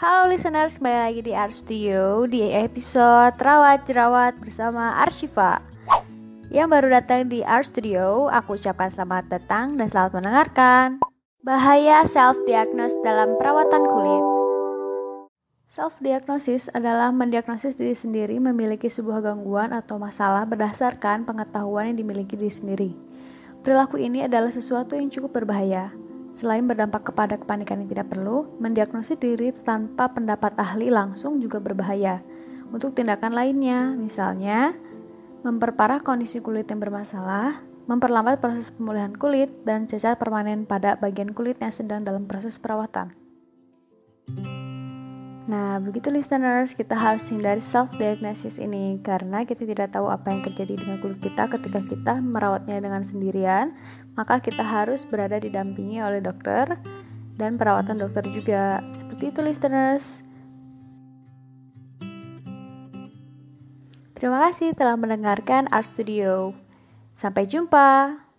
Halo listeners, kembali lagi di Art Studio di episode Rawat Jerawat bersama Arshifa. Yang baru datang di Art Studio, aku ucapkan selamat datang dan selamat mendengarkan. Bahaya self-diagnose dalam perawatan kulit. Self-diagnosis adalah mendiagnosis diri sendiri memiliki sebuah gangguan atau masalah berdasarkan pengetahuan yang dimiliki diri sendiri. Perilaku ini adalah sesuatu yang cukup berbahaya, Selain berdampak kepada kepanikan yang tidak perlu, mendiagnosis diri tanpa pendapat ahli langsung juga berbahaya. Untuk tindakan lainnya, misalnya memperparah kondisi kulit yang bermasalah, memperlambat proses pemulihan kulit, dan cacat permanen pada bagian kulit yang sedang dalam proses perawatan. Nah, begitu listeners, kita harus hindari self-diagnosis ini karena kita tidak tahu apa yang terjadi dengan kulit kita ketika kita merawatnya dengan sendirian, maka kita harus berada didampingi oleh dokter dan perawatan dokter juga. Seperti itu listeners. Terima kasih telah mendengarkan Art Studio. Sampai jumpa.